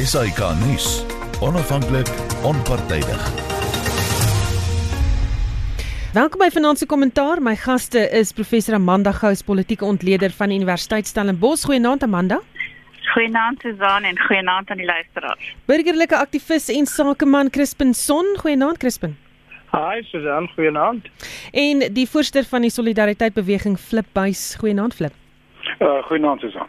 SAK nuus. Onafhanklik, onpartydig. Welkom by Finansie Kommentaar. My gaste is professor Amanda Gous, politieke ontleder van Universiteit Stellenbosch. Goeienaand Amanda. Goeienaand Susan en goeienaand aan die luisteraars. Burgerlike aktivis en sakeman Crispin Son. Goeienaand Crispin. Hi Susan, goeienaand. En die voorsteur van die Solidariteit Beweging Flip Buys. Goeienaand Flip. Uh, goeienaand Susan.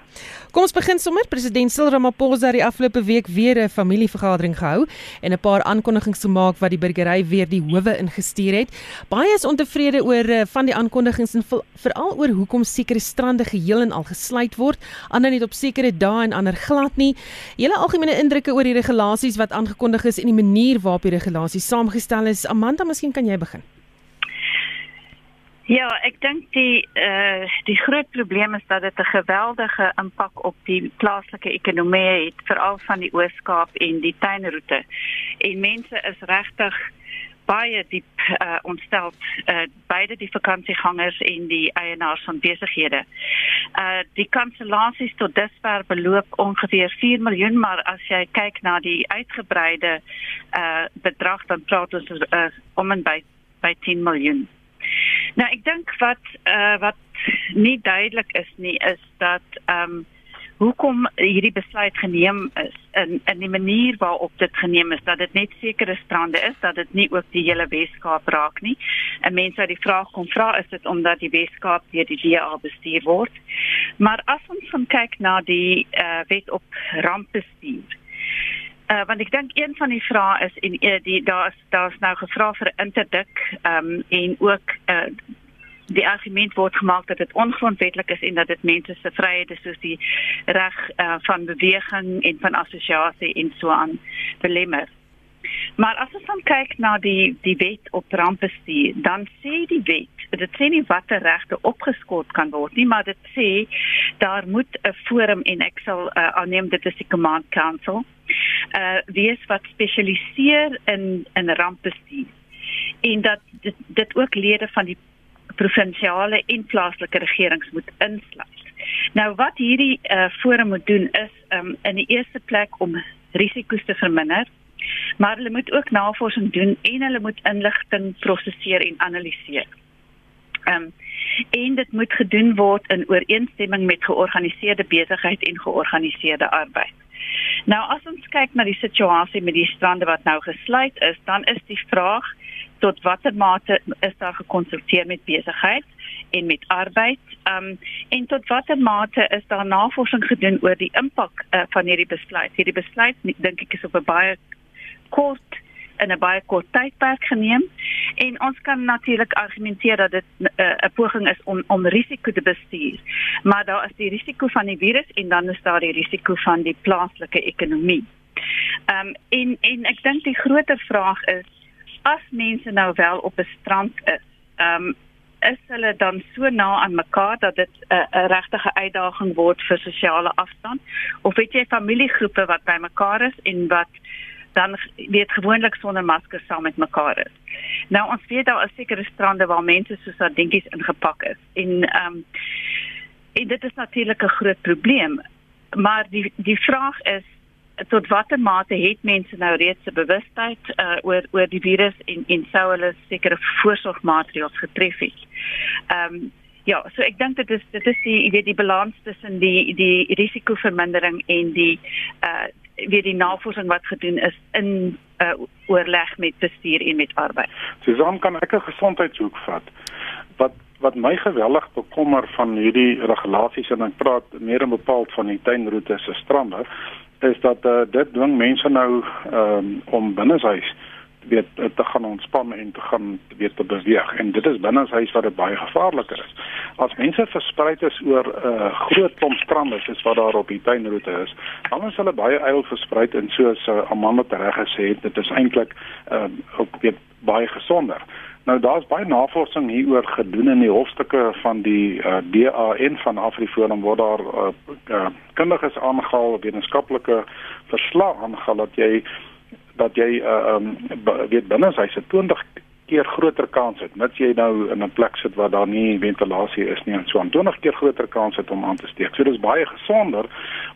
Kom ons begin sommer. President Cyril Ramaphosa het die afgelope week weer 'n familievergadering gehou en 'n paar aankondigings gemaak wat die burgery weer die howe ingestuur het. Baie is ontevrede oor uh, van die aankondigings en veral oor hoekom sekere strande geheel en al gesluit word, ander net op sekere dae en ander glad nie. Julle algemene indrukke oor die regulasies wat aangekondig is en die manier waarop die regulasies saamgestel is. Amanda, miskien kan jy begin. Ja, ek dink die eh uh, die groot probleem is dat dit 'n geweldige impak op die plaaslike ekonomie het, veral van die Oos-Kaap en die tuinroete. En mense is regtig baie diep uh, ontstel uh, beide die vakansiegangers en die eienaars van besighede. Uh die kansellasies tot dusver beloop ongeveer 4 miljoen, maar as jy kyk na die uitgebreide uh bedrag dan praat ons uh, om en by by 10 miljoen. Nou ek dink wat uh, wat nie duidelik is nie is dat ehm um, hoekom hierdie besluit geneem is in in die manier waarop dit geneem is dat dit net sekere strande is dat dit nie ook die hele Weskaap raak nie. En mense het die vraag kom vra is dit omdat die Weskaap deur die DA bestuur word. Maar as ons gaan kyk na die uh, wet op rampbestuur Uh, want ek dink een van die vrae is en uh, die daar's daar's nou gevra vir interdik um, en ook uh, die argument word gemaak dat dit ongrondwettig is en dat dit mense se vryhede soos die reg uh, van beweging en van assosiasie en so aan belemmer. Maar as ons dan kyk na die die wet op rampbestuur, dan sê die wet, dit sê nie watter regte opgeskort kan word nie, maar dit sê daar moet 'n forum en ek sal uh, aanneem dit is die command council, uh wees wat spesialiseer in in rampbestuur. En dat dit dit ook lede van die provinsiale en plaaslike regerings moet insluit. Nou wat hierdie uh forum moet doen is um in die eerste plek om risiko's te verminder maar hulle moet ook navorsing doen en hulle moet inligting prosesseer en analiseer. Ehm um, en dit moet gedoen word in ooreenstemming met georganiseerde besigheid en georganiseerde arbeid. Nou as ons kyk na die situasie met die strande wat nou gesluit is, dan is die vraag tot watter mate is daar gekonsulteer met besigheid en met arbeid? Ehm um, en tot watter mate is daar navorsing gedoen oor die impak uh, van hierdie besluit? Hierdie besluit dink ek is op 'n baie kort in 'n baie kort tydperk geneem en ons kan natuurlik argumenteer dat dit eh, 'n uh, poging is om om risiko te bestuur. Maar daar is die risiko van die virus en dan is daar die risiko van die plaaslike ekonomie. Ehm um, en en ek dink die groter vraag is as mense nou wel op 'n strand is, ehm um, is hulle dan so na aan mekaar dat dit 'n uh, 'n regte uitdaging word vir sosiale afstand of weet jy familiegroepe wat bymekaar is en wat dan weet gewoonlik sonder maskers saam met mekaar is. Nou ons weet daar is sekere strande waar mense soos sardinkies ingepak is en ehm um, en dit is natuurlik 'n groot probleem. Maar die die vraag is tot watter mate het mense nou reeds 'n bewustheid uh, oor oor die virus en en sou hulle sekere voorsorgmaatreëls getref het. Ehm um, ja, so ek dink dit is dit is die weet die balans tussen die die risikovermindering en die uh weer die navorsing wat gedoen is in uh, oorleg met bestuur en met arbeid. Susan kan ek 'n gesondheidshoek vat. Wat wat my geweldig bekommer van hierdie regulasies en ek praat meer en bepaald van die tuinroetes se strande is dat uh, dit dwing mense nou um, om binneshuis uh, weet te gaan ontspan en te gaan weet te beweeg en dit is binne huis wat dit baie gevaarliker is. As mense versprei is oor 'n uh, groot klomp strande soos wat daar op die tuinroete is, dan is hulle baie eil versprei en soos uh, Amanda reg gesê het, dit is eintlik uh, ook weet baie gesonder. Nou daar's baie navorsing hieroor gedoen in die hofstukke van die uh, DAN van Afriforum waar daar uh, uh, kundiges aangehaal, wetenskaplike verslae aangehaal dat jy dat jy uh um weet binne hy se 20 keer groter kans het mits jy nou in 'n plek sit waar daar nie ventilasie is nie en so aan 20 keer groter kans het om aan te steek. So dis baie gesonder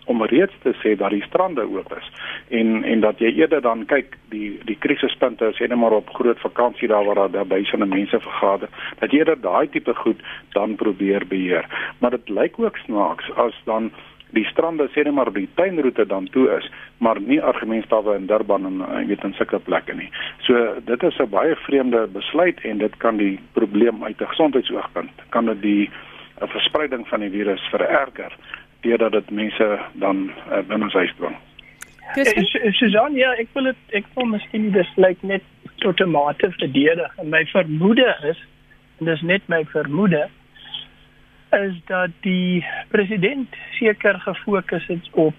om reeds te sê dat die strande oop is en en dat jy eerder dan kyk die die krisispunte sê net maar op groot vakansie daar waar daar duisende mense vergader dat jy eerder daai tipe goed dan probeer beheer maar dit lyk ook snaaks as dan die strande sê net maar die tuinroete dan toe is, maar nie argumentstawe in Durban en jy weet in sulke plekke nie. So dit is 'n baie vreemde besluit en dit kan die probleem uit 'n gesondheidsoogpunt kan dit die uh, verspreiding van die virus vererger deurdat dit mense dan uh, binne huis dwing. Eh, Susan, ja, ek wil dit ek wil miskien die besluit net tot 'n mate verdedig en my vermoede is en dis net my vermoede is dat die president seker gefokus het op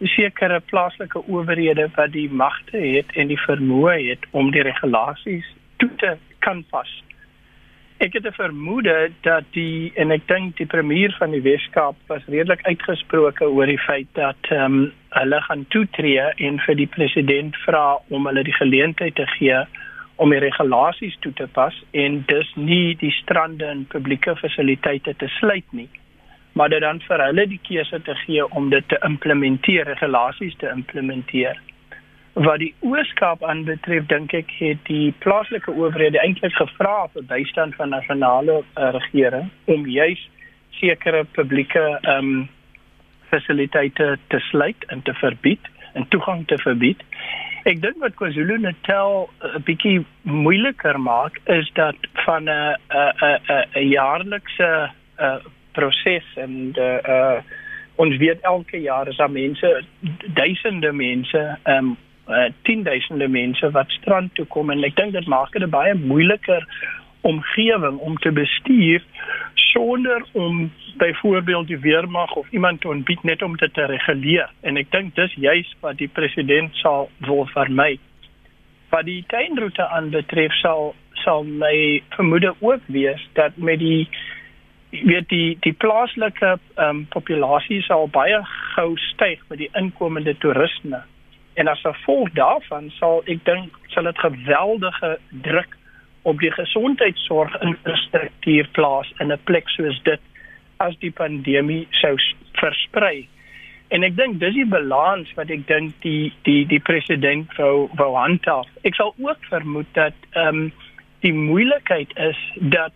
sekere plaaslike owerhede wat die magte het en die vermoë het om die regulasies toe te kan pas. Ek het 'n vermoede dat die en ek dink die premier van die Weskaap was redelik uitgesproke oor die feit dat ehm um, hulle gaan toetree en vir die president vra om hulle die geleentheid te gee om die regulasies toe te pas en dus nie die strande en publieke fasiliteite te sluit nie maar dit dan vir hulle die keuse te gee om dit te implementeer regulasies te implementeer. Wat die Ooskaap aanbetref dink ek het die plaaslike owerhede eintlik gevra vir bystand van nasionale uh, regering om juis sekere publieke ehm um, fasiliteite te sluit en te verbied en toegang te verbied Ek dink wat KwaZulu-Natal 'n uh, bietjie moeiliker maak is dat van 'n 'n 'n 'n jaarlikse uh, proses en uh, uh, ons weet elke jaar is daar mense duisende mense um uh, tienduisende mense wat strand toe kom en ek dink dit maak dit baie moeiliker omgewing om te bestuur sonder om byvoorbeeld die weermag of iemand te ontbied net om dit te reguleer en ek dink dis juis wat die president sal wil vermy. Wat die tuinroete aanbetref sal sal my vermoede ook wees dat met die weet die die plaaslike um, populasie sal baie gou styg met die inkomende toerisme en as gevolg daarvan sal ek dink sal dit geweldige druk op die gesondheidsorg infrastruktuur plaas in 'n plek soos dit as die pandemie sou versprei. En ek dink dis die balans wat ek dink die die die president wou wou handhaaf. Ek sal ook vermoed dat ehm um, die moeilikheid is dat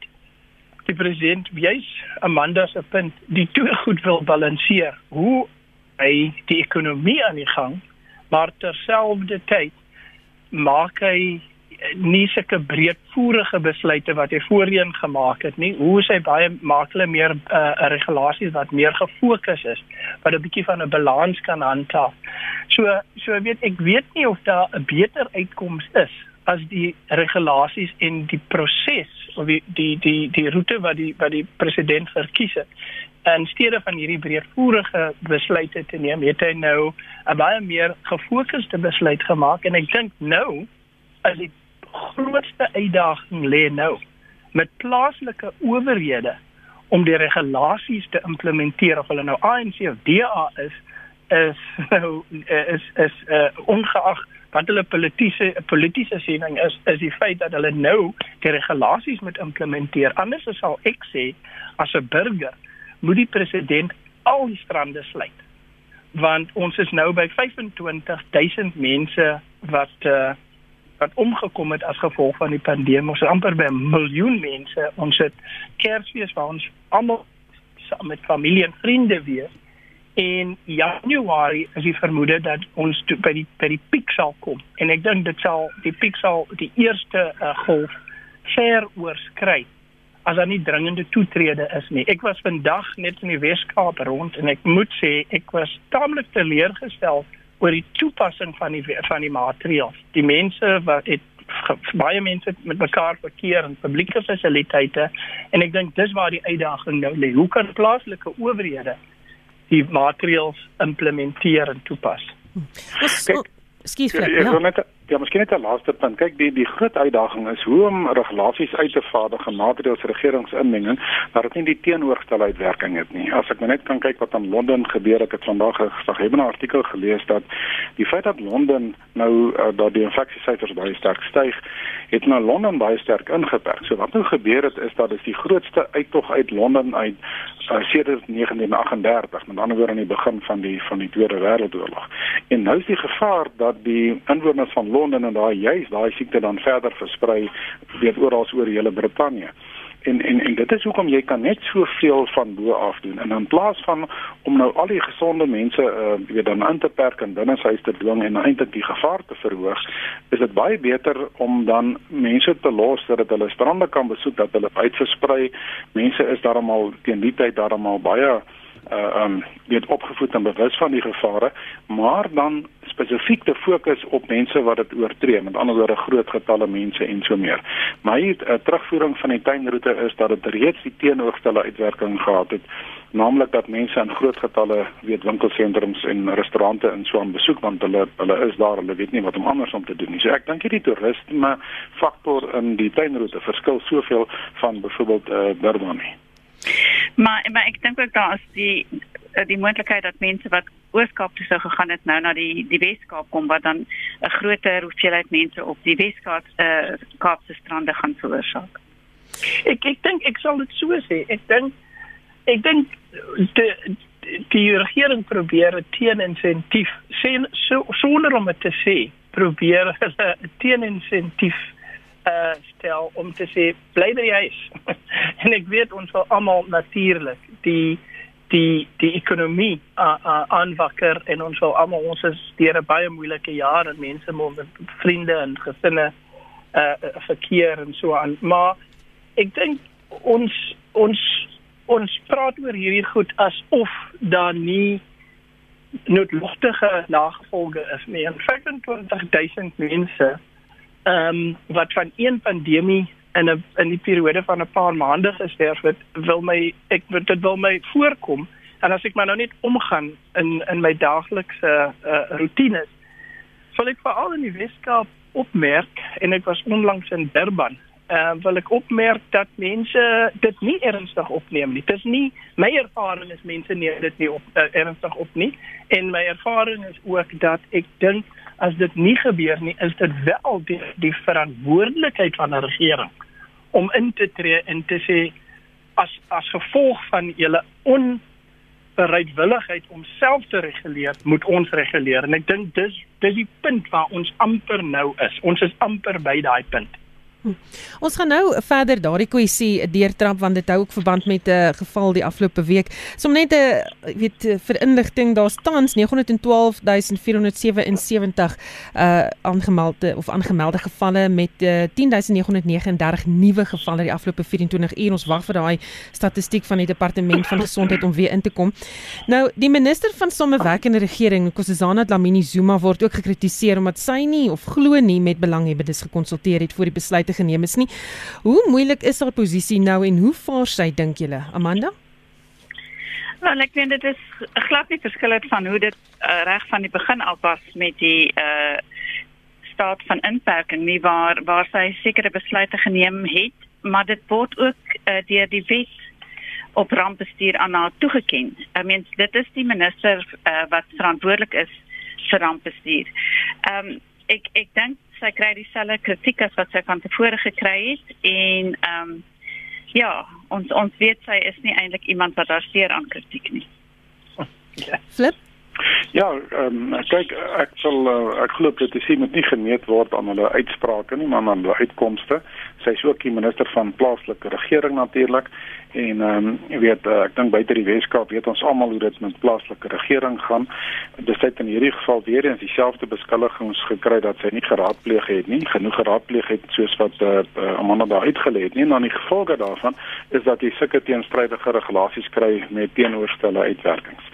die president juis Amanda se punt die twee goed wil balanseer. Hoe hy die ekonomie aan die gang, maar terselfdertyd maak hy nie sulke breedvoerige besluite wat hy voorheen gemaak het nie. Hoe is hy baie maak hulle meer uh, regulasies wat meer gefokus is, wat 'n bietjie van 'n balans kan handhaaf. So so weet ek weet nie of daar 'n beter uitkoms is as die regulasies en die proses of die die die die roete wat die wat die president verkies het. En steede van hierdie breedvoerige besluite te neem, het hy nou 'n baie meer gefokusde besluit gemaak en ek dink nou as die grootste uitdaging lê nou met plaaslike owerhede om die regulasies te implementeer. Of hulle nou ANC of DA is is nou is is uh, ongeag wat hulle politieke politieke siening is is die feit dat hulle nou die regulasies moet implementeer. Anders sal ek sê as 'n burger moet die president al die strande sluit. Want ons is nou by 25000 mense wat uh, wat omgekom het as gevolg van die pandemie. Ons het amper by 'n miljoen mense. Ons het Kersfees waar ons almal saam met familie en vriende wees. In Januarie is die vermoede dat ons by die by die piek sal kom. En ek dink dit sal die piek sal die eerste uh, golf ver oorskry as daar nie dringende toetrede is nie. Ek was vandag net in die Weskaap rond en ek moet sê ek was taamlik teleurgesteld oor die toepassing van die van die maatreëls. Die mense wat het baie mense met mekaar verkeer in publieke fasiliteite en ek dink dis waar die uitdaging nou lê. Hoe kan plaaslike owerhede die maatreëls implementeer en toepas? Skief, ek wil net Ja, miskien net 'n laaste punt. Kyk, die die groot uitdaging is hoe om regulasies uit te vaardig en maatreëls regeringsinmenging dat dit nie die teenoorgestelde uitwerking het nie. As ek net kan kyk wat in Londen gebeur, ek het vandag 'n geheime artikel gelees dat die feit dat Londen nou uh, dat die infeksiesyfers baie sterk styg, het nou Londen baie sterk ingeperk. So wat nou gebeur het is dat dit die grootste uittog uit Londen uit uh, sedert 1938, met ander woorde aan die begin van die van die Tweede Wêreldoorlog. En nou is die gevaar dat die inwoners van Londen en daai juis daai siekte dan verder versprei weet oral oor hele Brittanje. En en en dit is hoekom jy kan net soveel van bo af doen. En in plaas van om nou al die gesonde mense uh weet dan in te perk en binne huis te dwing en eintlik die gevaar te verhoog, is dit baie beter om dan mense te los sodat hulle strande kan besoek, dat hulle uitversprei. Mense is daarom teen die tyd daarom baie uh um weet opgevoed en bewus van die gevare, maar dan spesifiek te fokus op mense wat dit oortree, met ander woorde groot getalle mense en so meer. My uh, terugvoering van die tuinroete is dat dit reeds die teenoorgestelde uitwerking gehad het, naamlik dat mense in groot getalle weet winkelsentrums en restaurante en so aan besoek want hulle hulle is daar, hulle weet nie wat om anders om te doen nie. So ek dink hierdie toerisme faktor in die tuinroete verskil soveel van byvoorbeeld uh, Durban nie. Maar maar ek dink ook daar is die die moontlikheid dat mense wat Ooskaap toe sou gegaan het nou na die die Weskaap kom wat dan 'n groter hoeveelheid mense op die Weskaap eh uh, Kaapse strande gaan veroorsaak. Ek ek dink ek sal dit so sê. Ek dink ek dink die die regering probeer 'n teeninsensief sien so sonder om dit te sê probeer hulle 'n teeninsensief uh stel om te sê bly by die huis. en ek weet ons wil almal natuurlik die die die ekonomie uh, uh, aanwakker en ons wil almal ons is deur 'n baie moeilike jaar en mense moet met vriende en gesinne uh verkeer en so aan. Maar ek dink ons ons ons praat oor hierdie goed asof daar nie noodlottige nagevolge is nie. In 25000 mense ehm um, wat van een pandemie in 'n in die periode van 'n paar maande gesterf het, wil my ek dit wil my voorkom en as ek maar nou net omgaan in in my daaglikse uh, roetines, sal ek veral in die Weskaap opmerk en ek was onlangs in Durban uh, wil ek opmerk dat mense dit nie ernstig opneem nie. Dit is nie my ervaring is mense neem dit nie op uh, ernstig op nie en my ervaring is ook dat ek dink as dit nie gebeur nie, is dit wel die, die verantwoordelikheid van 'n regering om in te tree en te sê as as gevolg van julle onbereidwilligheid om self te reguleer, moet ons reguleer. En ek dink dis dis die punt waar ons amper nou is. Ons is amper by daai punt. Hm. Ons gaan nou verder daardie kwessie deurtrap want dit hou ook verband met 'n uh, geval die afgelope week. Som net 'n uh, weet vir inligting, daar's tans 912477 uh aangemelde of aangemelde gevalle met uh, 10939 nuwe gevalle die afgelope 24 uur. Ons wag vir daai statistiek van die departement van gesondheid om weer in te kom. Nou, die minister van samewerkende regering, Nkosazana Dlamini Zuma word ook gekritiseer omdat sy nie of glo nie met belanghebbendes gekonsulteer het voor die besluit besluite geneem is nie. Hoe moeilik is haar posisie nou en hoe vaar sy dink julle, Amanda? Wel, ek vind dit is glad nie verskillend van hoe dit uh, reg van die begin al was met die uh staat van inperking nie waar waar sy sekere besluite geneem het, maar dit word ook uh, deur die wet op rampbestuur aan haar toegeken. I mean, dit is die minister uh, wat verantwoordelik is vir rampbestuur. Ehm um, ek ek dink sy kry dieselfde kritiek as wat sy van tevore gekry het en ehm um, ja, ons ons weet sy is nie eintlik iemand wat daar seer aan kritiek nie. Ja. Flip Ja, ehm um, kyk ek sal uh, ek glo dat dit sien moet nie gemeet word aan hulle uitsprake nie, maar aan hulle uitkomste. Sy is ook die minister van plaaslike regering natuurlik en ehm um, jy weet uh, ek dink buite die Weskaap weet ons almal hoe dit met plaaslike regering gaan. Dit het in hierdie geval weer eens dieselfde beskuldigings gekry dat sy nie geraadpleeg het nie, genoeg geraadpleeg het soos wat eh uh, Amanda daar uitgelê het nie. En dan die gevolge daarvan is dat jy sulke teenstrydige regulasies kry met teenoorstelle uitwerkings.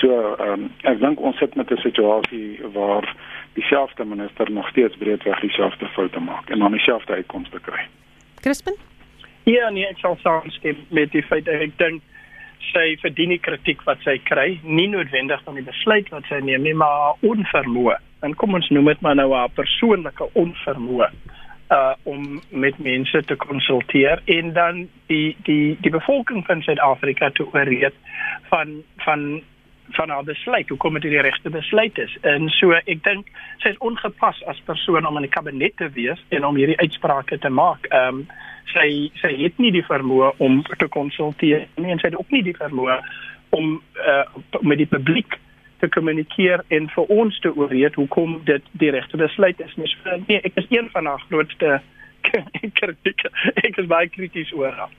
So ehm um, ek dink ons sit met 'n situasie waar dieselfde minister nog steeds breedweg dieselfde foute maak en dan dieselfde uitkomste kry. Crispin? Ja, nee, ek sal saamstem met die feit dat ek dink sy verdien die kritiek wat sy kry, nie noodwendig van die besluit wat sy neem nie, maar onvermoë en kom ons noem dit maar nou 'n persoonlike onvermoë uh om met mense te konsulteer en dan die die die bevolking van Suid-Afrika te oorreed van van van haar besluit hoe kom dit die regte besluit is en so ek dink sy is ongepas as persoon om in die kabinet te wees en om hierdie uitsprake te maak. Ehm um, sy sy het nie die vermoë om te konsulteer nie en sy het ook nie die vermoë om uh, met die publiek te kommunikeer en vir ons te oorreed hoekom dit die regte besluit is. Nie, so, nee, ek is een van haar grootste kritieke. Ek is baie krities oor haar.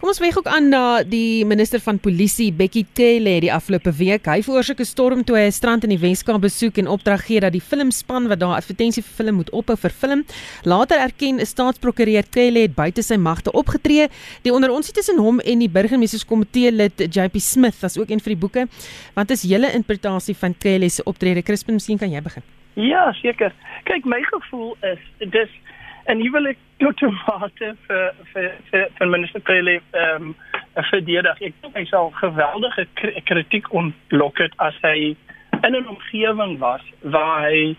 Kom ons wyg ook aan na die minister van polisie Bekkie Cele die afgelope week. Hy veroorsaak 'n storm toe hy 'n strand in die Weskaap besoek en opdrag gee dat die filmspan wat daar advertensie vir film moet ophou vir film. Later erken 'n staatsprokureur Cele het buite sy magte opgetree. Die onder ons tussen hom en die burgemeesterskomitee lid JP Smith was ook een vir die boeke. Wat is julle interpretasie van Cele se optrede? Crispin, miskien kan jy begin. Ja, seker. Kyk, my gevoel is dis en hier wil ek tot mate vir vir vir van minister Cele ehm um, verdedig. Ek dink hy sal geweldige kritiek ontlok het as hy in 'n omgewing was waar hy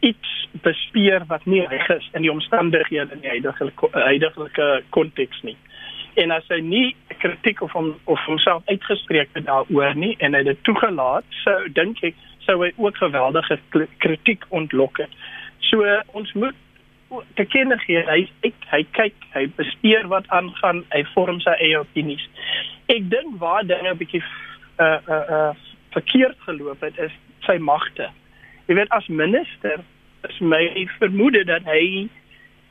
iets bespeer wat nie reg is in die omstandighede in die huidige huidige konteks nie. En as hy nie kritiek of hom of homself uitgespreek het daaroor nie en hy dit toegelaat, sou dink ek sou hy ook geweldige kritiek ontlok het. So ons moet te kenne gee. Hy hy, hy kyk hy bestuur wat aangaan hy vorm sy eie opinies. Ek dink waar dinge 'n bietjie uh uh uh verkeerd geloop het is sy magte jy weet as minister is my vermoede dat hy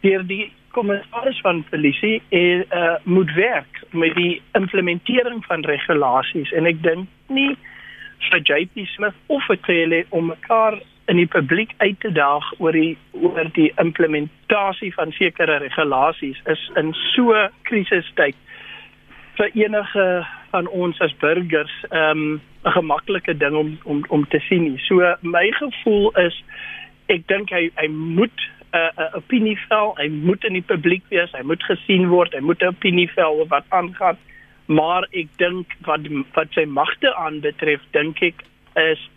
deur die kommissaris van polisie uh, uh moet werk met die implementering van regulasies. En ek dink nie vir JP Smith of vir Tele om mekaar in die publiek uit te daag oor die oor die implementasie van sekere regulasies is in so krisistyd vir enige van ons as burgers ehm, 'n um, gemaklike ding om om om te sien nie. So my gevoel is ek dink hy hy moet 'n 'n uh, opinie vel, hy moet in die publiek wees, hy moet gesien word, hy moet 'n opinie vel wat aangaan. Maar ek dink wat wat sy magte aanbetref, dink ek is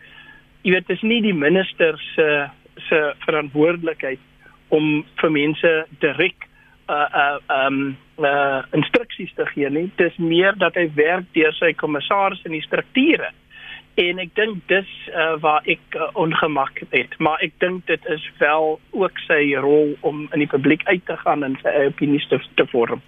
jy weet dis nie die minister se se verantwoordelikheid om vir mense direk uh uh um uh instruksies te gee nie. Dis meer dat hy werk deur sy kommissaris in die strukture. En ek dink dis uh, waar ek uh, ongemak het. Maar ek dink dit is wel ook sy rol om in die publiek uit te gaan en sy opinies te, te vorm.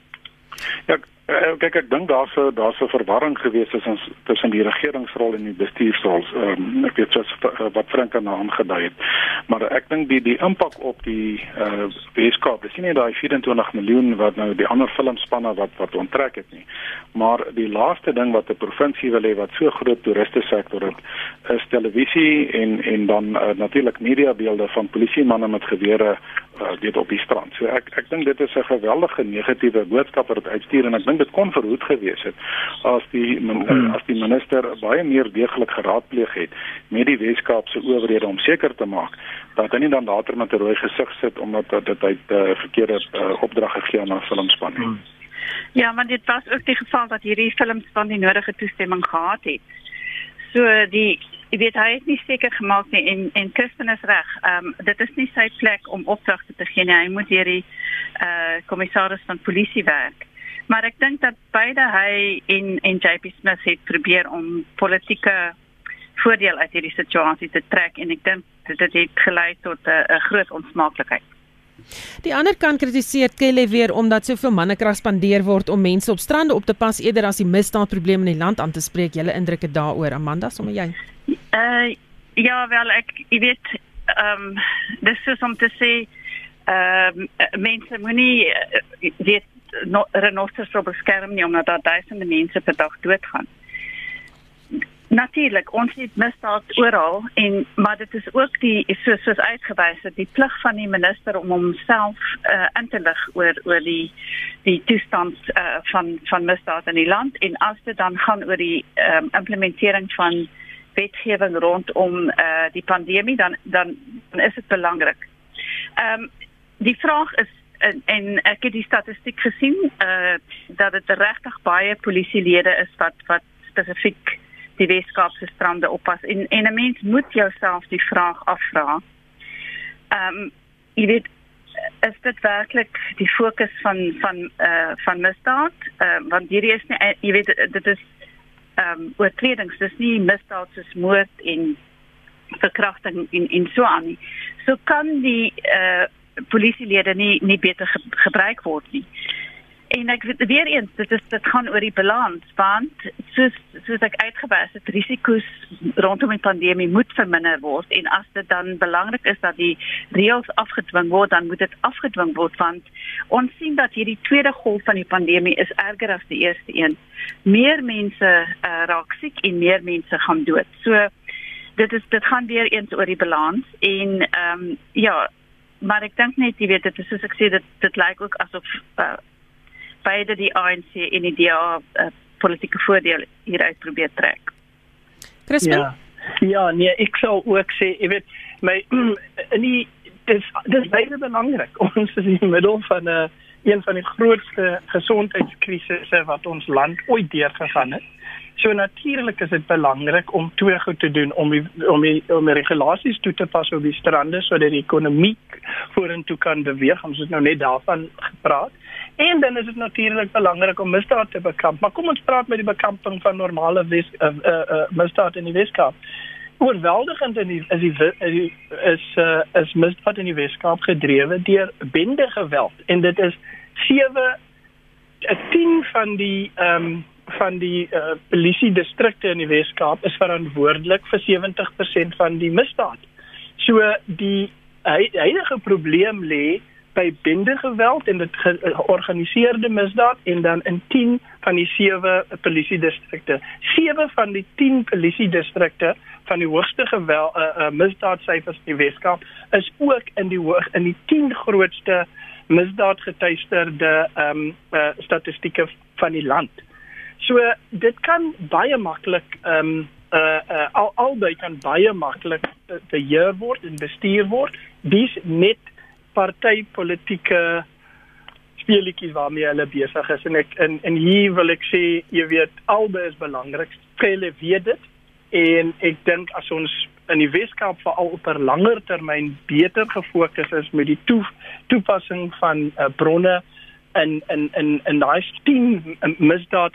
Ja Uh, kyk ek dink daar's 'n daar's 'n verwarring gewees tussen tussen die regeringsrol en die bestuursrol. Um, ek weet soos uh, wat Frank aan aangedui het. Maar ek dink die die impak op die uh Weskaap, dis nie daai 24 miljoen wat nou die ander filmspanne wat wat onttrek het nie. Maar die laaste ding wat 'n provinsie wil hê wat so groot toeriste sektor het, is televisie en en dan uh, natuurlik mediabeelde van polisiemanne met gewere uh, weet op die strand. So ek ek dink dit is 'n geweldige negatiewe boodskap wat uitstuur en ek dit kon verhoed gewees het as die hmm. as die minister baie meer deeglik geraadpleeg het met die Weskaap se owerhede om seker te maak dat hy nie dan later met 'n rooi gesig sit omdat dit uit uh, verkeerde uh, opdrag gegee aan 'n filmspan nie. Hmm. Ja, maar dit was ook die geval dat hierdie filmspan die nodige toestemming gehad het. So die Jy weet hy het nie seker gemaak nie en en Kirsten is reg. Ehm um, dit is nie sy plek om opdragte te gee nie. Hy moet hierdie eh uh, kommissaris van polisie werk. Maar ek dink dat beide hy en en JP Smith het probeer om politieke voordeel uit hierdie situasie te trek en ek dink dit het gelei tot 'n uh, groot onsmaaklikheid. Die ander kant kritiseer Kelly weer omdat soveel mannekrag spandeer word om mense op strande op te pas eerder as die misdaadprobleme in die land aan te spreek. Julle indrukke daaroor, Amanda, sommer jy? Uh ja, wel ek jy weet ehm um, dis is om te sê ehm um, mense moenie uh, weet no, renosters op skerm nie omdat daar duisende mense per dag doodgaan. Natuurlik, ons het misdaad oral en maar dit is ook die soos soos uitgewys dat die plig van die minister om homself uh, in te lig oor oor die die toestand uh, van van misdaad in die land en as dit dan gaan oor die um, implementering van wetgewing rondom uh die pandemie dan dan, dan is dit belangrik. Ehm um, die vraag is en, en ek het die statistiek gesien uh dat dit regtig baie polisielede is wat wat spesifiek die Weskaapse strande oppas en en 'n mens moet jouself die vraag afvra. Ehm um, jy weet is dit werklik die fokus van van eh uh, van misdaad? Ehm uh, want hierdie is nie jy weet dit is ehm um, oortredings, dis nie misdaad soos moord en verkrachting en en so aan nie. So kan die eh uh, polisielede nie nie beter ge gebruik word nie. En ek weer eens dit is dit gaan oor die balans want soos soos ek uitgewys het risiko's rondom die pandemie moet verminder word en as dit dan belangrik is dat die reëls afgedwing word dan moet dit afgedwing word want ons sien dat hierdie tweede golf van die pandemie is erger as die eerste een. Meer mense uh, raak siek en meer mense gaan dood. So dit is dit gaan weer eens oor die balans en ehm um, ja maar ek dink net jy weet dit is soos ek sê dit dit lyk ook asof uh, beide die ANC en die DA uh, politieke voordeel hieruit probeer trek. Crispin? Ja. Ja, nee, ek sou ook sê, jy weet, my in die dis dis baie belangrik. Ons is in die middel van 'n uh, een van die grootste gesondheidskrisisse wat ons land ooit deurgegaan het. So natuurlik is dit belangrik om twee goed te doen om die, om die, om die regulasies toe te pas op die strande sodat die ekonomie vorentoe kan beweeg. Ons het nou net daarvan gepraat. En dan is dit natuurlik belangrik om misdaad te bekamp. Maar kom ons praat met die bekamping van normale wes, uh, uh, uh, misdaad in die Weskaap. Oorweldigend in die, is die is is, uh, is misdaad in die Weskaap gedrewe deur bende geweld en dit is 7 10 van die ehm um, van die uh, polisie distrikte in die Weskaap is verantwoordelik vir 70% van die misdaad. So die huidige probleem lê by bendegeweld en dit georganiseerde misdaad en dan in 10 van die 7 polisie distrikte. 7 van die 10 polisie distrikte van die hoogste geweld uh, uh, misdaadsyfers in die Weskaap is ook in die hoog in die 10 grootste misdaadgetuisterde ehm um, uh, statistieke van die land. So dit kan baie maklik ehm um, uh, uh al albei kan baie maklik beheer word en bestuur word. Dis net partytetiese speletjies waarmee hulle besig is en ek en en hier wil ek sê jy weet albei is belangrik. Hulle weet dit en ek dink as ons in die Weskaap veral op 'n langer termyn beter gefokus is met die toe, toepassing van uh, bronne in in in in daai 10 misdaad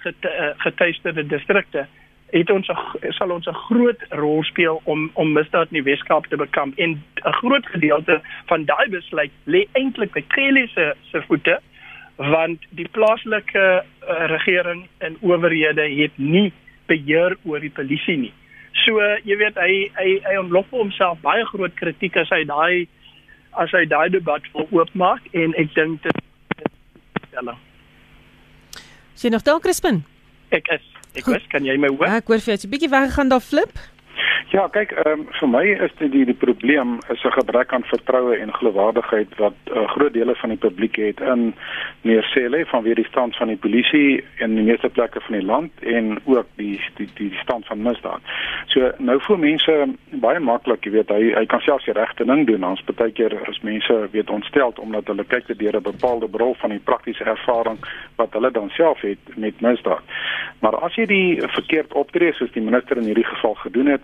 getuisterde distrikte het ons sal ons 'n groot rol speel om om misdaad in die Weskaap te bekamp en 'n groot gedeelte van daai besluit lê eintlik by Kelly se se voete want die plaaslike uh, regering en owerhede het nie beheer oor die polisie nie. So jy weet hy hy hy ontlok vir homself baie groot kritiek as hy daai as hy daai debat wil oopmaak en ek dink dit stelling. Sien nog daar Crispin? Ek is ek Goed. wens kan jy my hoor? Ja, ek hoor vir jou. 'n Bietjie weggegaan daar flip. Ja, kyk, ehm um, vir my is dit die die probleem is 'n gebrek aan vertroue en geloofwaardigheid wat 'n uh, groot dele van die publiek het in meneer Cele vanweer die stand van die polisie in die meeste plekke van die land en ook die die die, die stand van misdaad. So nou vir mense baie maklik, jy weet, hy hy kan selfs die regte ding doen. Ons baie keer as mense weet ontstel omdat hulle kyk te deur 'n bepaalde bril van die praktiese ervaring wat hulle dan self het met misdaad. Maar as jy die verkeerd optree soos die minister in hierdie geval gedoen het,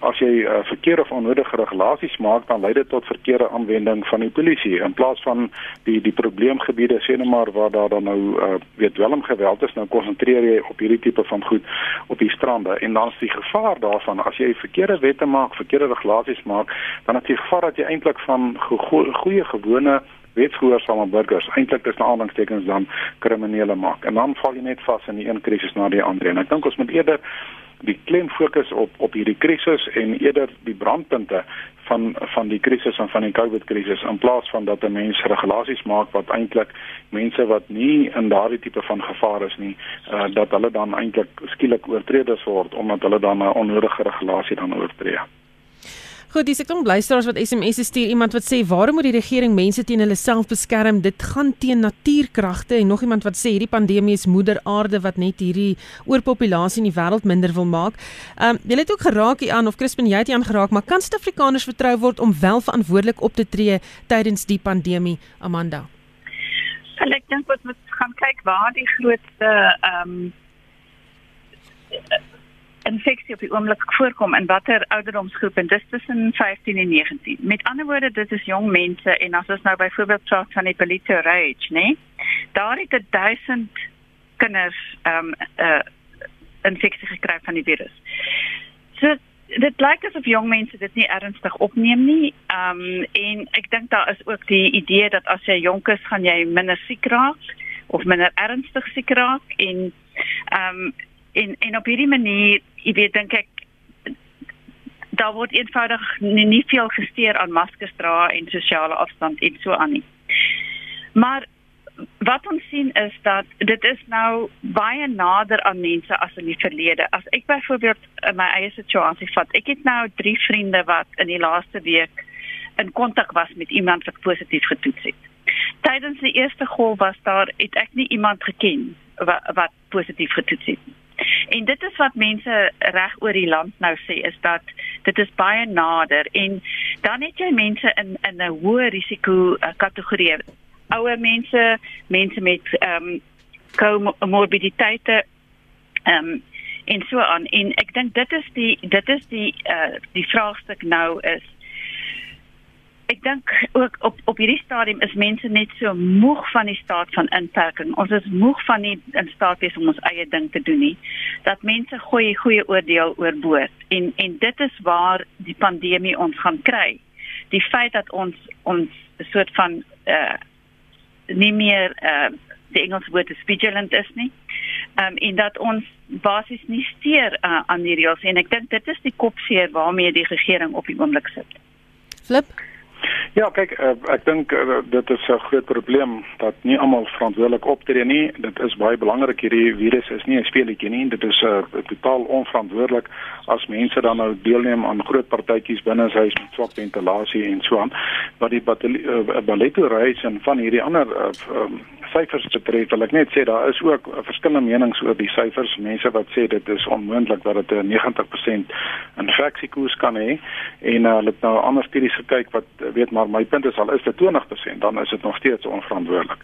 as jy uh, verkeerde of onnodige regulasies maak dan lei dit tot verkeerde aanwending van die polisie. In plaas van die die probleemgebiede sê net maar waar daar dan nou uh, weet welm geweld is nou konsentreer jy op hierdie tipe van goed op die strande. En dan is die gevaar daarvan as jy verkeerde wette maak verkeerde regulasies maak dan is die gevaar dat jy eintlik van goeie gewone wetsgehoorsame burgers eintlik is 'n aanhalingstekens dan kriminele maak. En dan val jy net vas in die een krisis na die ander. En ek dink ons moet eerder die klem fokus op op hierdie krisis en eerder die brandpunte van van die krisis en van die COVID krisis in plaas van dat 'n mens regulasies maak wat eintlik mense wat nie in daardie tipe van gevaar is nie uh, dat hulle dan eintlik skielik oortreders word omdat hulle dan 'n onnodige regulasie dan oortree. Goed, dis ek kom luisteraars wat SMS stuur iemand wat sê waarom moet die regering mense teen hulle self beskerm? Dit gaan teen natuurkragte en nog iemand wat sê hierdie pandemie is moeder aarde wat net hierdie oorpopulasie in die wêreld minder wil maak. Ehm um, jy het ook geraak hier aan of Crispin jy het hier aangeraak, maar kan Suid-Afrikaners vertrou word om wel verantwoordelik op te tree tydens die pandemie, Amanda? En ek dink wat moet gaan kyk waar die grootste ehm um, infeksie op die oomblik voorkom in watter ouderdomsgroep en dis tussen 15 en 19. Met ander woorde, dit is jong mense en as ons nou byvoorbeeld praat van epileptic rage, né? Daar het 1000 kinders ehm um, 'n uh, infeksie gekry van die virus. So dit lyk asof jong mense dit nie ernstig opneem nie. Ehm um, en ek dink daar is ook die idee dat as jy jonk is, gaan jy minder siek raak of minder ernstig siek raak en ehm um, en en op hierdie manier, jy weet dink ek daar word eenvoudig nie, nie veel gesteer aan maskers dra en sosiale afstand en so aan nie. Maar wat ons sien is dat dit is nou baie nader aan mense as in die verlede. As ek byvoorbeeld my eie situasie vat, ek het nou 3 vriende wat in die laaste week in kontak was met iemand wat positief getoets het. Tydens die eerste golf was daar het ek nie iemand geken wat, wat positief getoets het. En dit is wat mense reg oor die land nou sê is dat dit is baie nader en dan het jy mense in in 'n hoë risiko kategorie ouer mense, mense met ehm um, komorbiditeite ehm um, en so aan. En ek dink dit is die dit is die uh die vraagstuk nou is Ek dink ook op op hierdie stadium is mense net so moeg van die staat van inperking. Ons is moeg van nie in staat wees om ons eie ding te doen nie. Dat mense goeie goeie oordeel oorboord. En en dit is waar die pandemie ons gaan kry. Die feit dat ons ons 'n soort van uh nie meer uh die Engelse woord is vigilant is nie. Ehm um, en dat ons basies nie steur uh, aan die reëls en ek dink dit is die kopseer waarmee die regering op die oomblik sit. Flip Ja, kyk, uh, ek dink uh, dit is 'n groot probleem dat nie almal verantwoordelik optree nie. Dit is baie belangrik hierdie virus is nie 'n speletjie nie. Dit is 'n uh, totaal onverantwoordelik as mense dan nou deelneem aan groot partytjies binne huis met swak ventilasie en so aan. Wat die uh, balletto reis en van hierdie ander uh, um, syfers betref, wil ek net sê daar is ook verskillende menings oor die syfers. Mense wat sê dit is onmoontlik dat dit 'n 90% infeksiekoers kan hê en uh, hulle het nou ander studies gekyk wat weet maar my punt is al is dit 20%, dan is dit nog steeds onverantwoordelik.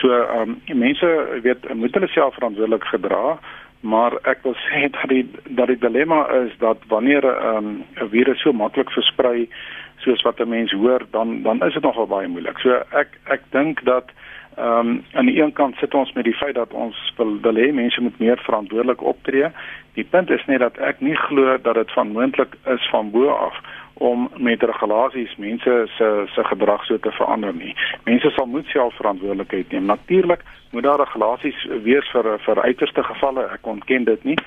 So ehm um, mense weet moet hulle self verantwoordelik gedra maar ek wil sê dat die dat die dilemma is dat wanneer ehm, 'n um, virus so maklik versprei soos wat 'n mens hoor dan dan is dit nogal baie moeilik. So ek ek dink dat Ehm um, aan die een kant sit ons met die feit dat ons wil wil hê mense moet meer verantwoordelik optree. Die punt is net dat ek nie glo dat dit van moontlik is van bo af om met regulasies mense se se gedrag so te verander nie. Mense sal moet self verantwoordelikheid neem. Natuurlik moet daar regulasies wees vir vir uiterste gevalle. Ek ontken dit nie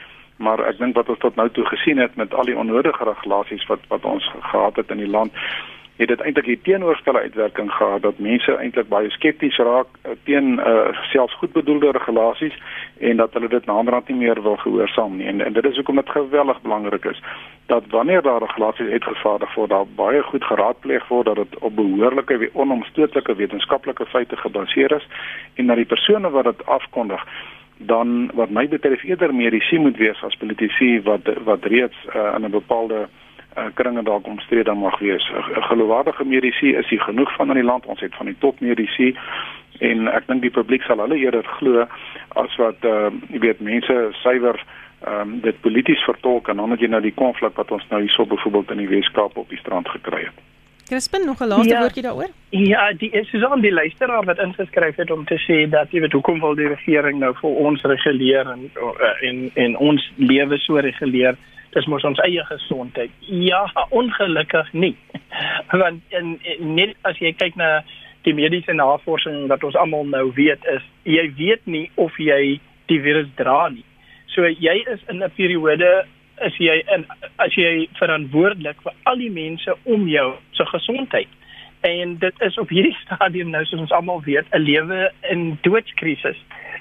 maar ek dink wat ons tot nou toe gesien het met al die onnodige regulasies wat wat ons gehad het in die land het dit eintlik die teenoorgestelde uitwerking gehad dat mense eintlik baie skepties raak uh, teen uh, selfs goedbedoelde regulasies en dat hulle dit naderhand nie meer wil gehoorsaam nie. En, en dit is hoekom dit geweldig belangrik is dat wanneer daar regulasies uitgevaardig word daar baie goed geraadpleeg word dat dit op behoorlike onomstotelike wetenskaplike feite gebaseer is en dat die persone wat dit afkondig dan wat my betref eerder mediese moet wees as politici wat wat reeds uh, in 'n bepaalde kringe dalk omstrede mag wees. 'n Geloofwaardige medisy is hier genoeg van in die land. Ons het van die top medisy en ek dink die publiek sal hulle eerder glo as wat uh, jy weet mense suiwer ehm um, dit polities vertolk en dan het jy nou die konflik wat ons nou hierso byvoorbeeld in die Weskaap op die strand gekry het. Crispin nog 'n laaste ja, woordjie daaroor? Ja, die is so aan die luisteraar wat ingeskryf het om te sê dat jy weet hoekom wil die regering nou vir ons reguleer en en en ons lewe so reguleer dis mos ons eie gesondheid. Ja, ongelukkig nie. Want en, en net as jy kyk na die mediese navorsing wat ons almal nou weet is jy weet nie of jy die virus dra nie. So jy is in 'n periode is jy in as jy verantwoordelik vir al die mense om jou se gesondheid. En dit is op hierdie stadium nou soos ons almal weet 'n lewe in doodskrisis.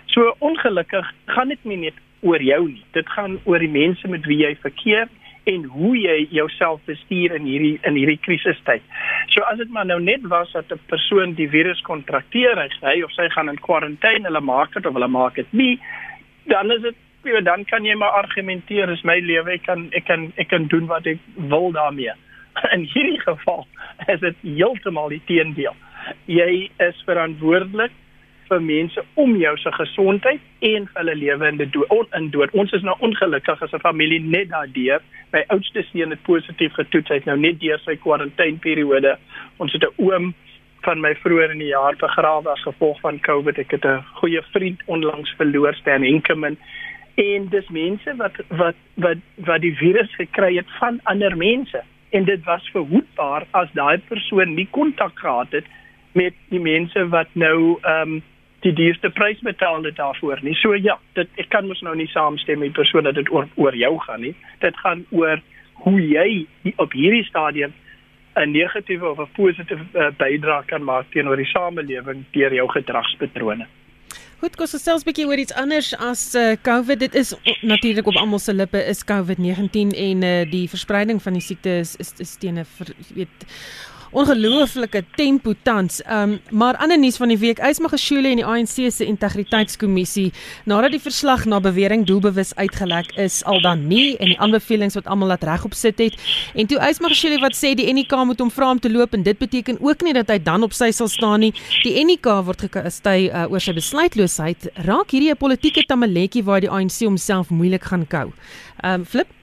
So ongelukkig gaan dit nie net oor jou nie. Dit gaan oor die mense met wie jy verkeer en hoe jy jouself bestuur in hierdie in hierdie krisistyd. So as dit maar nou net was dat 'n persoon die virus kontrakteer, hy of sy gaan in kwarantyne, hulle maak dit of hulle maak dit nie, dan is dit ja, dan kan jy maar argumenteer is my lewe, ek kan ek kan ek kan doen wat ek wil daarmee. In hierdie geval is dit heeltemal die teendeel. Jy is verantwoordelik vir mense om jou se gesondheid en hulle lewe in dood in dood. Ons is nou ongelukkig as 'n familie net daardeur. My oudste seun het positief getoets. Hy het nou net deur sy kwarantyneperiode. Ons het 'n oom van my vroeër in die jaar begrawe as gevolg van COVID. Ek het 'n goeie vriend onlangs verloor, Stan Henkemann. En dis mense wat wat wat wat die virus gekry het van ander mense. En dit was verhoedbaar as daai persoon nie kontak gehad het met die mense wat nou ehm um, die duurste prys betaal het daarvoor nie. So ja, dit ek kan mos nou nie saamstem met persoon dat dit oor oor jou gaan nie. Dit gaan oor hoe jy op hierdie stadium 'n negatiewe of 'n positiewe uh, bydrae kan maak teenoor die samelewing deur jou gedragspatrone. Goed, kos gesels 'n bietjie oor iets anders as uh, COVID. Dit is natuurlik op almal se lippe is COVID-19 en uh, die verspreiding van die siekte is is, is teen 'n weet ongelooflike tempo tans. Um maar ander nuus van die week, Ysmagashule en die ANC se integriteitskommissie nadat die verslag na bewering doelbewus uitgelek is al dan nie en die aanbevelings wat almal laat regop sit het. En toe Ysmagashule wat sê die NK moet hom vra om te loop en dit beteken ook nie dat hy dan op sy sal staan nie. Die NK word gekastei uh, oor sy besluitloosheid. Raak hierdie 'n politieke tamaletjie waar die ANC homself moeilik gaan kou. Um flip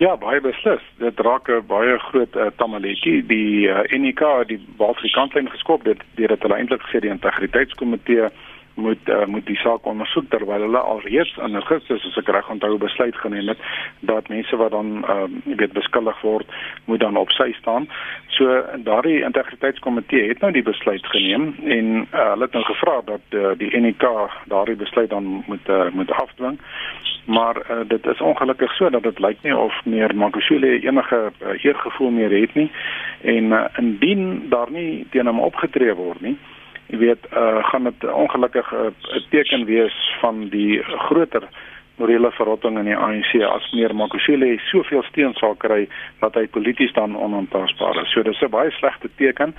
Ja, baie beslis. Dit raak 'n baie groot uh, tamaletjie. Die uh, eh, NK die Waafrikantlyn geskop dit dit hulle eintlik gesê die integriteitskomitee moet uh, moet die saak ondersoek terwyl hulle alreeds in Augustus as ek reg onthou besluit geneem het dat mense wat dan uh, weet beskuldig word moet dan op sy staan. So daardie integriteitskomitee het nou die besluit geneem en uh, hulle het nou gevra dat uh, die NK daardie besluit dan moet uh, moet afdwing maar uh, dit is ongelukkig so dat dit lyk nie of meer Makushule enige uh, eergevoel meer het nie en uh, indien daar nie teen hom opgetree word nie jy weet uh, gaan dit ongelukkig 'n uh, teken wees van die groter morele verrotting in die ANC as meer Makushule soveel steun sal kry dat hy polities dan onaantastbaar is. So dis 'n baie slegte teken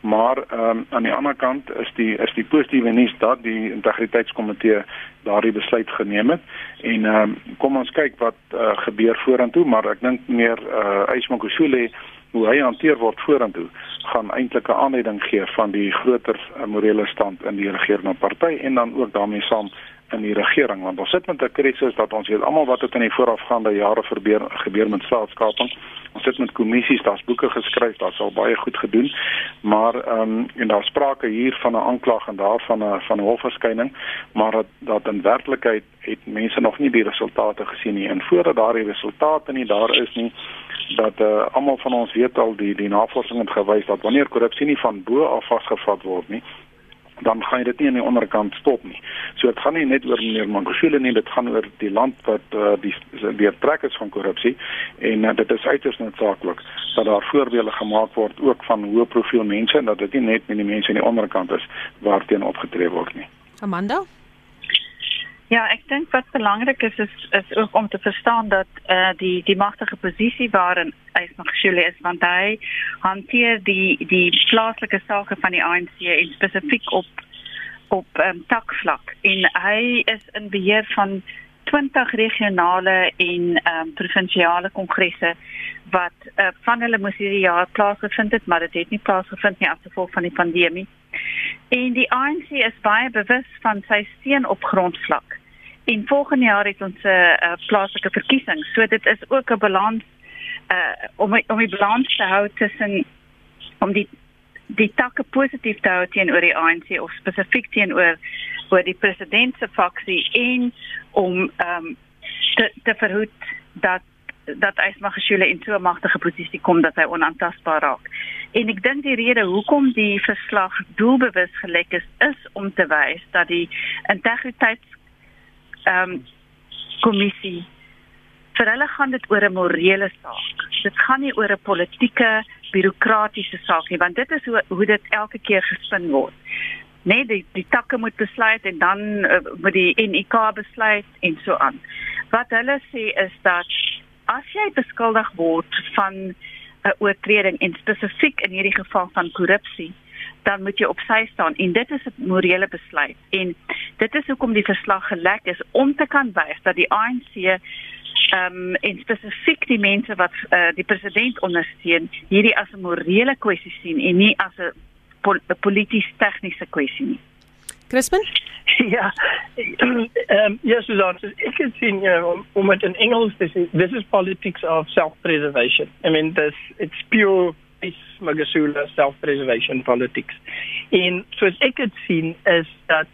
maar um, aan die ander kant is die is die positiewe nuus dat die integriteitskomitee daardie besluit geneem het. En um, kom ons kyk wat uh, gebeur vorentoe maar ek dink meer uh, eh, Ysmakosule hoe hy hanteer word vorentoe gaan eintlik 'n aanleiding gee van die groter uh, morele stand in die regerende party en dan ook daarmee saam in die regering want ons sit met 'n krisis dat ons weet almal wat het in die voorafgaande jare verbeur, gebeur met staatskaping. Ons sit met kommissies, daar's boeke geskryf, daar's al baie goed gedoen, maar ehm um, en daar sprake hier van 'n aanklag en daar van 'n van 'n hofverskyning, maar dat dat in werklikheid het mense nog nie die resultate gesien nie. En voordat daardie resultate nie daar is nie dat uh, almal van ons weet al die die navorsing het gewys dat wanneer korrupsie nie van bo af vasgevang word nie dan gaan dit nie aan die onderkant stop nie. So dit gaan nie net oor meneer Mangosule nie, dit gaan oor die land wat uh, die die trek is van korrupsie en uh, dit is uiters noodsaaklik dat daar voorbeelde gemaak word ook van hoë profiel mense en dat dit nie net met die mense aan die onderkant is waarteen opgetree word nie. Amanda Ja, ek dink wat belangrik is is is ook om te verstaan dat eh uh, die die magtige posisie waarin hy nog skule is want hy hanteer die die plaaslike sake van die ANC en spesifiek op op ehm um, takvlak en hy is in beheer van 20 regionale en ehm um, provinsiale kongresse wat uh, van hulle moes hierdie jaar plaasgevind het, maar dit het nie plaasgevind nie as gevolg van die pandemie. En die ANC is baie bewus van sy steun op grondvlak. En volgende jaar het ons 'n uh, plaaslike verkiesing. So dit is ook 'n balans uh om om die balans te hou tussen om die die takke positief te hou teenoor die ANC of spesifiek teenoor oor die president se faksie en om ehm um, te te verhoed dat dat Ysmagashule in so 'n magtige posisie kom dat hy onaantastbaar raak. En ek dink die rede hoekom die verslag doelbewus gelek is is om te wys dat die integriteits ehm um, kommissie vir hulle gaan dit oor 'n morele saak. Dit gaan nie oor 'n politieke bureaukratiese saak nie, want dit is hoe hoe dit elke keer gespin word. Nee, die die takke moet besluit en dan uh, moet die NIK besluit en so aan. Wat hulle sê is dat as jy beskuldig word van 'n uh, oortreding en spesifiek in hierdie geval van korrupsie, dan moet jy op sy staan en dit is 'n morele besluit en dit is hoekom die verslag gelek is om te kan wys dat die ANC ehm um, en spesifiek die mense wat uh, die president ondersteun hierdie as 'n morele kwessie sien en nie as 'n pol polities tegniese kwessie nie. Crispin? Ja, um, yes, Suzanne, so ek het sien ja, om, om het in Engels te sê, this is politics of self-preservation. I mean, this, it's pure Magasula self-preservation politics. En soos ek dit sien is dat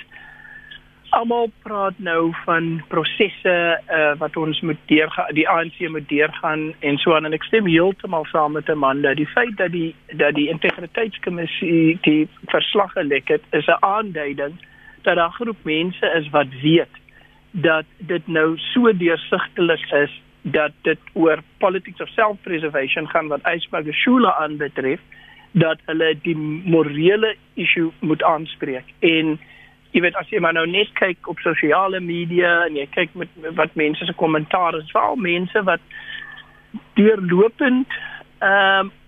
almal praat nou van prosesse uh, wat ons moet deurgaan, die ANC moet deurgaan en so aan en ek stem heeltemal saam met Amanda. Die feit dat die dat die integriteitskommissie die verslag gelek het, is 'n aanduiding dat daar groep mense is wat weet dat dit nou so deursigtelik is dat dit oor politics of self-preservation gaan wat Ysberg Shula aanbetref dat hulle die morele issue moet aanspreek. En jy weet as jy maar nou net kyk op sosiale media en jy kyk met wat mense se kommentaar is veral mense wat deurlopend ehm um,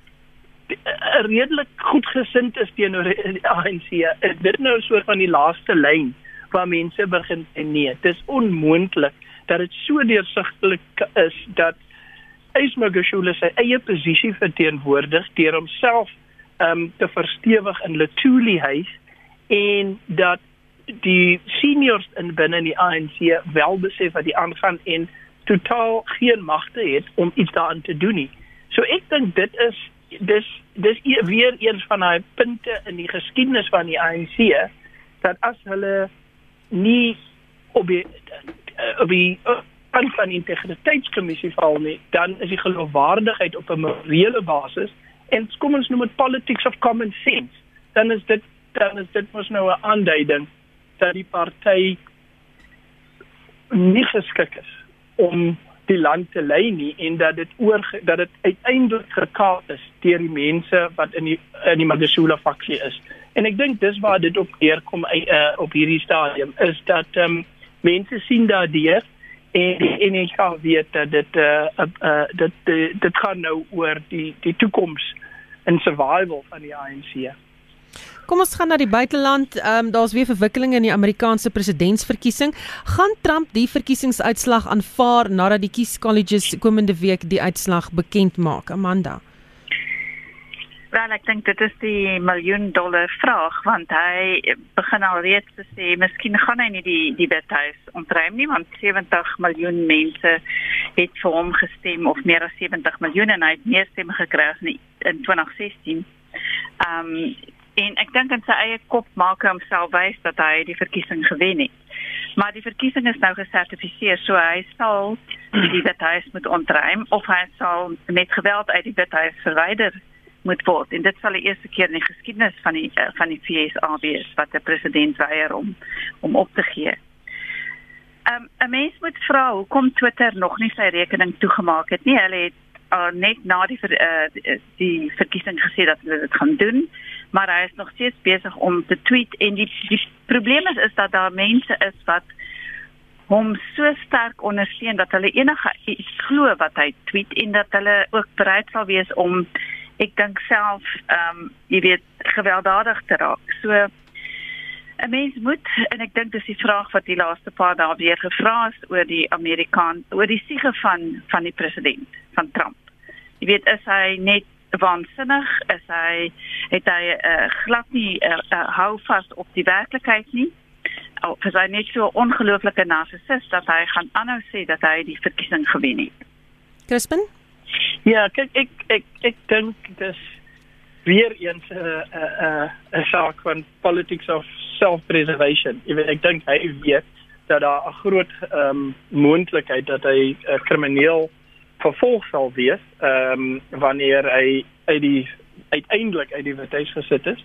redelik goedgesind is teenoor die ANC is dit nou so van die laaste lyn waar mense begin en nee. Dis onmoontlik dat dit so deursigtelik is dat Ysmagashule sy eie posisie verteenwoordig deur homself um te verstewig in Letuli huis en dat die seniors in binne die ANC wel besef wat die aangaan en totaal geen magte het om iets daaraan te doen nie. So ek dink dit is dis dis weer een van daai punte in die geskiedenis van die ANC dat as hulle nie op die op die aan van integriteitskommissie val nie, dan is die geloofwaardigheid op 'n morele basis en kom ons noem dit politics of common sense. Dan is dit dan is dit mos nou 'n aanduiding dat die party nie geskik is om die land te lei nie en dat dit oor dat dit uiteindelik gekaap is deur die mense wat in die in die Magashula faksie is. En ek dink dis waar dit op neerkom uh, op hierdie stadium is dat ehm um, mense sien daardeur en en ek kan weet dat dit uh, uh, dit dit dit gaan nou oor die die toekoms en survival van die ANC. Kom ons gaan na die buiteland. Ehm um, daar's weer verwikkelinge in die Amerikaanse presidentsverkiesing. Gaan Trump die verkiesingsuitslag aanvaar nadat die kieskolleges komende week die uitslag bekend maak? Amanda. Wel, ek dink dit is die miljoen dollar vraag want hy begin al reeds te sê miskien gaan hy nie die die wethuis ontruim nie want 70 miljoen mense het vir hom gestem of meer as 70 miljoen en hy het meer stemme gekry as in, in 2016. Ehm um, en ek dink in sy eie kop maak hy homself wys dat hy die verkiesing gewen het. Maar die verkiesing is nou gesertifiseer, so hy sal die wethuis moet ontruim of hy sal met geweld uit die wethuis verwyder moet word en dit sal die eerste keer in die geskiedenis van die uh, van die FSA wees wat 'n president weier om om op te gee. Um, 'n mens moet vra hoekom Twitter nog nie sy rekening toegemaak het nie. Hulle het uh, net na die uh, die, verkiesing gesê dat hulle dit gaan doen, maar hy is nog steeds besig om te tweet en die die probleem is is dat daar mense is wat hom so sterk ondersteun dat hulle enige glo wat hy tweet en dat hulle ook bereid sal wees om ek dink self ehm um, jy weet gewelddadig te raak. So 'n mens moet en ek dink dis die vraag wat die laaste paar dae weer gevra is oor die Amerikaan oor die siege van van die president van Trump. Jy weet is hy net waansinnig is hy het hy uh, glad nie uh, uh, hou vas op die werklikheid nie. Of is hy net so ongelooflike narcissus dat hy gaan aanhou sê dat hy die verkiesing gewen het. Crispin Ja, kyk ek ek ek dink dis weer eens 'n 'n 'n saak van politics of self-preservation. Ek weet ek dink hy weet dat daar 'n groot ehm um, moontlikheid dat hy 'n uh, krimineel vervolg sal wees ehm um, wanneer hy uit die uiteindelik uit die wethuis gesit is.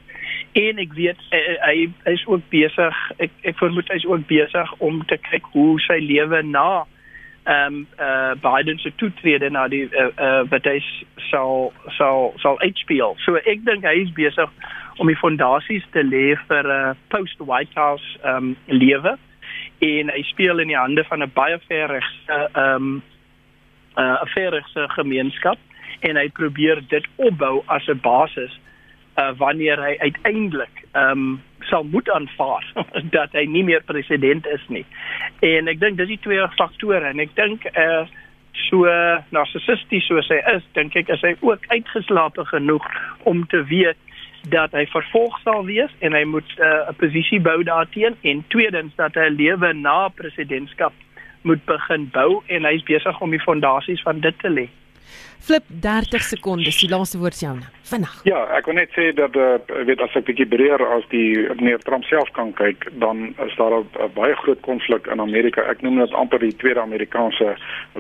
En ek weet hy, hy is ook besig ek ek vermoed hy is ook besig om te kyk hoe sy lewe na ehm um, uh, Biden se toetrede na die uh, uh, hy sal sal sal HPL. So ek dink hy is besig om die fondasies te lê vir 'n uh, post White House ehm um, lewe en hy speel in die hande van 'n baie verregse ehm um, 'n uh, verregse gemeenskap en hy probeer dit opbou as 'n basis uh, wanneer hy uiteindelik ehm um, sal moet aanvaar dat hy nie meer president is nie. En ek dink dis die twee faktore en ek dink eh uh, so narcissisties soos hy is, dink ek is hy ook uitgeslaap genoeg om te weet dat hy vervolg sal wees en hy moet uh, 'n uh, posisie bou daarteen en tweedens dat hy 'n lewe na presidentskap moet begin bou en hy's besig om die fondasies van dit te lê. Flip 30 sekondes, die laaste woord is joune. Vinnig. Ja, ek wil net sê dat uh, weet as ek bietjie breër as die meneer Trump self kan kyk, dan is daar 'n baie groot konflik in Amerika. Ek noem dit amper die tweede Amerikaanse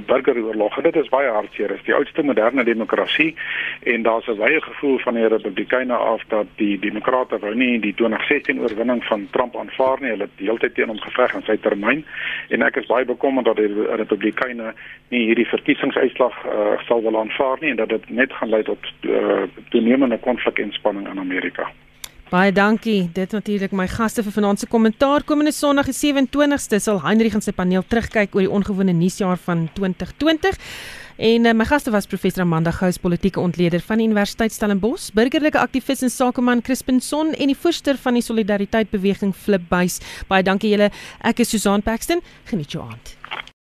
burgeroorlog. Dit is baie hartseer. Dit is die oudste moderne demokrasie en daar's 'n wye gevoel van die Republikeine af dat die Demokrate wou nie die 2016 oorwinning van Trump aanvaar nie. Hulle het die hele tyd teen hom geveg in sy termyn en ek is baie bekommerd dat die Republikeine nie hierdie verkiesingsuitslag uh, sal wil aanvaar nie en dat dit net gaan lei tot uh, toenemende konflikinspanning in Amerika. Baie dankie. Dit natuurlik my gaste vir vanaand se kommentaar. Komende Sondag die 27ste sal Heinrich en sy paneel terugkyk oor die ongewone nuusjaar van 2020. En uh, my gaste was professor Amanda Gous, politieke ontleder van die Universiteit Stellenbosch, burgerlike aktivis en sakeman Crispin Son en die voorsteur van die Solidariteit Beweging Flip Buys. Baie dankie julle. Ek is Susan Paxton. Geniet jou aand.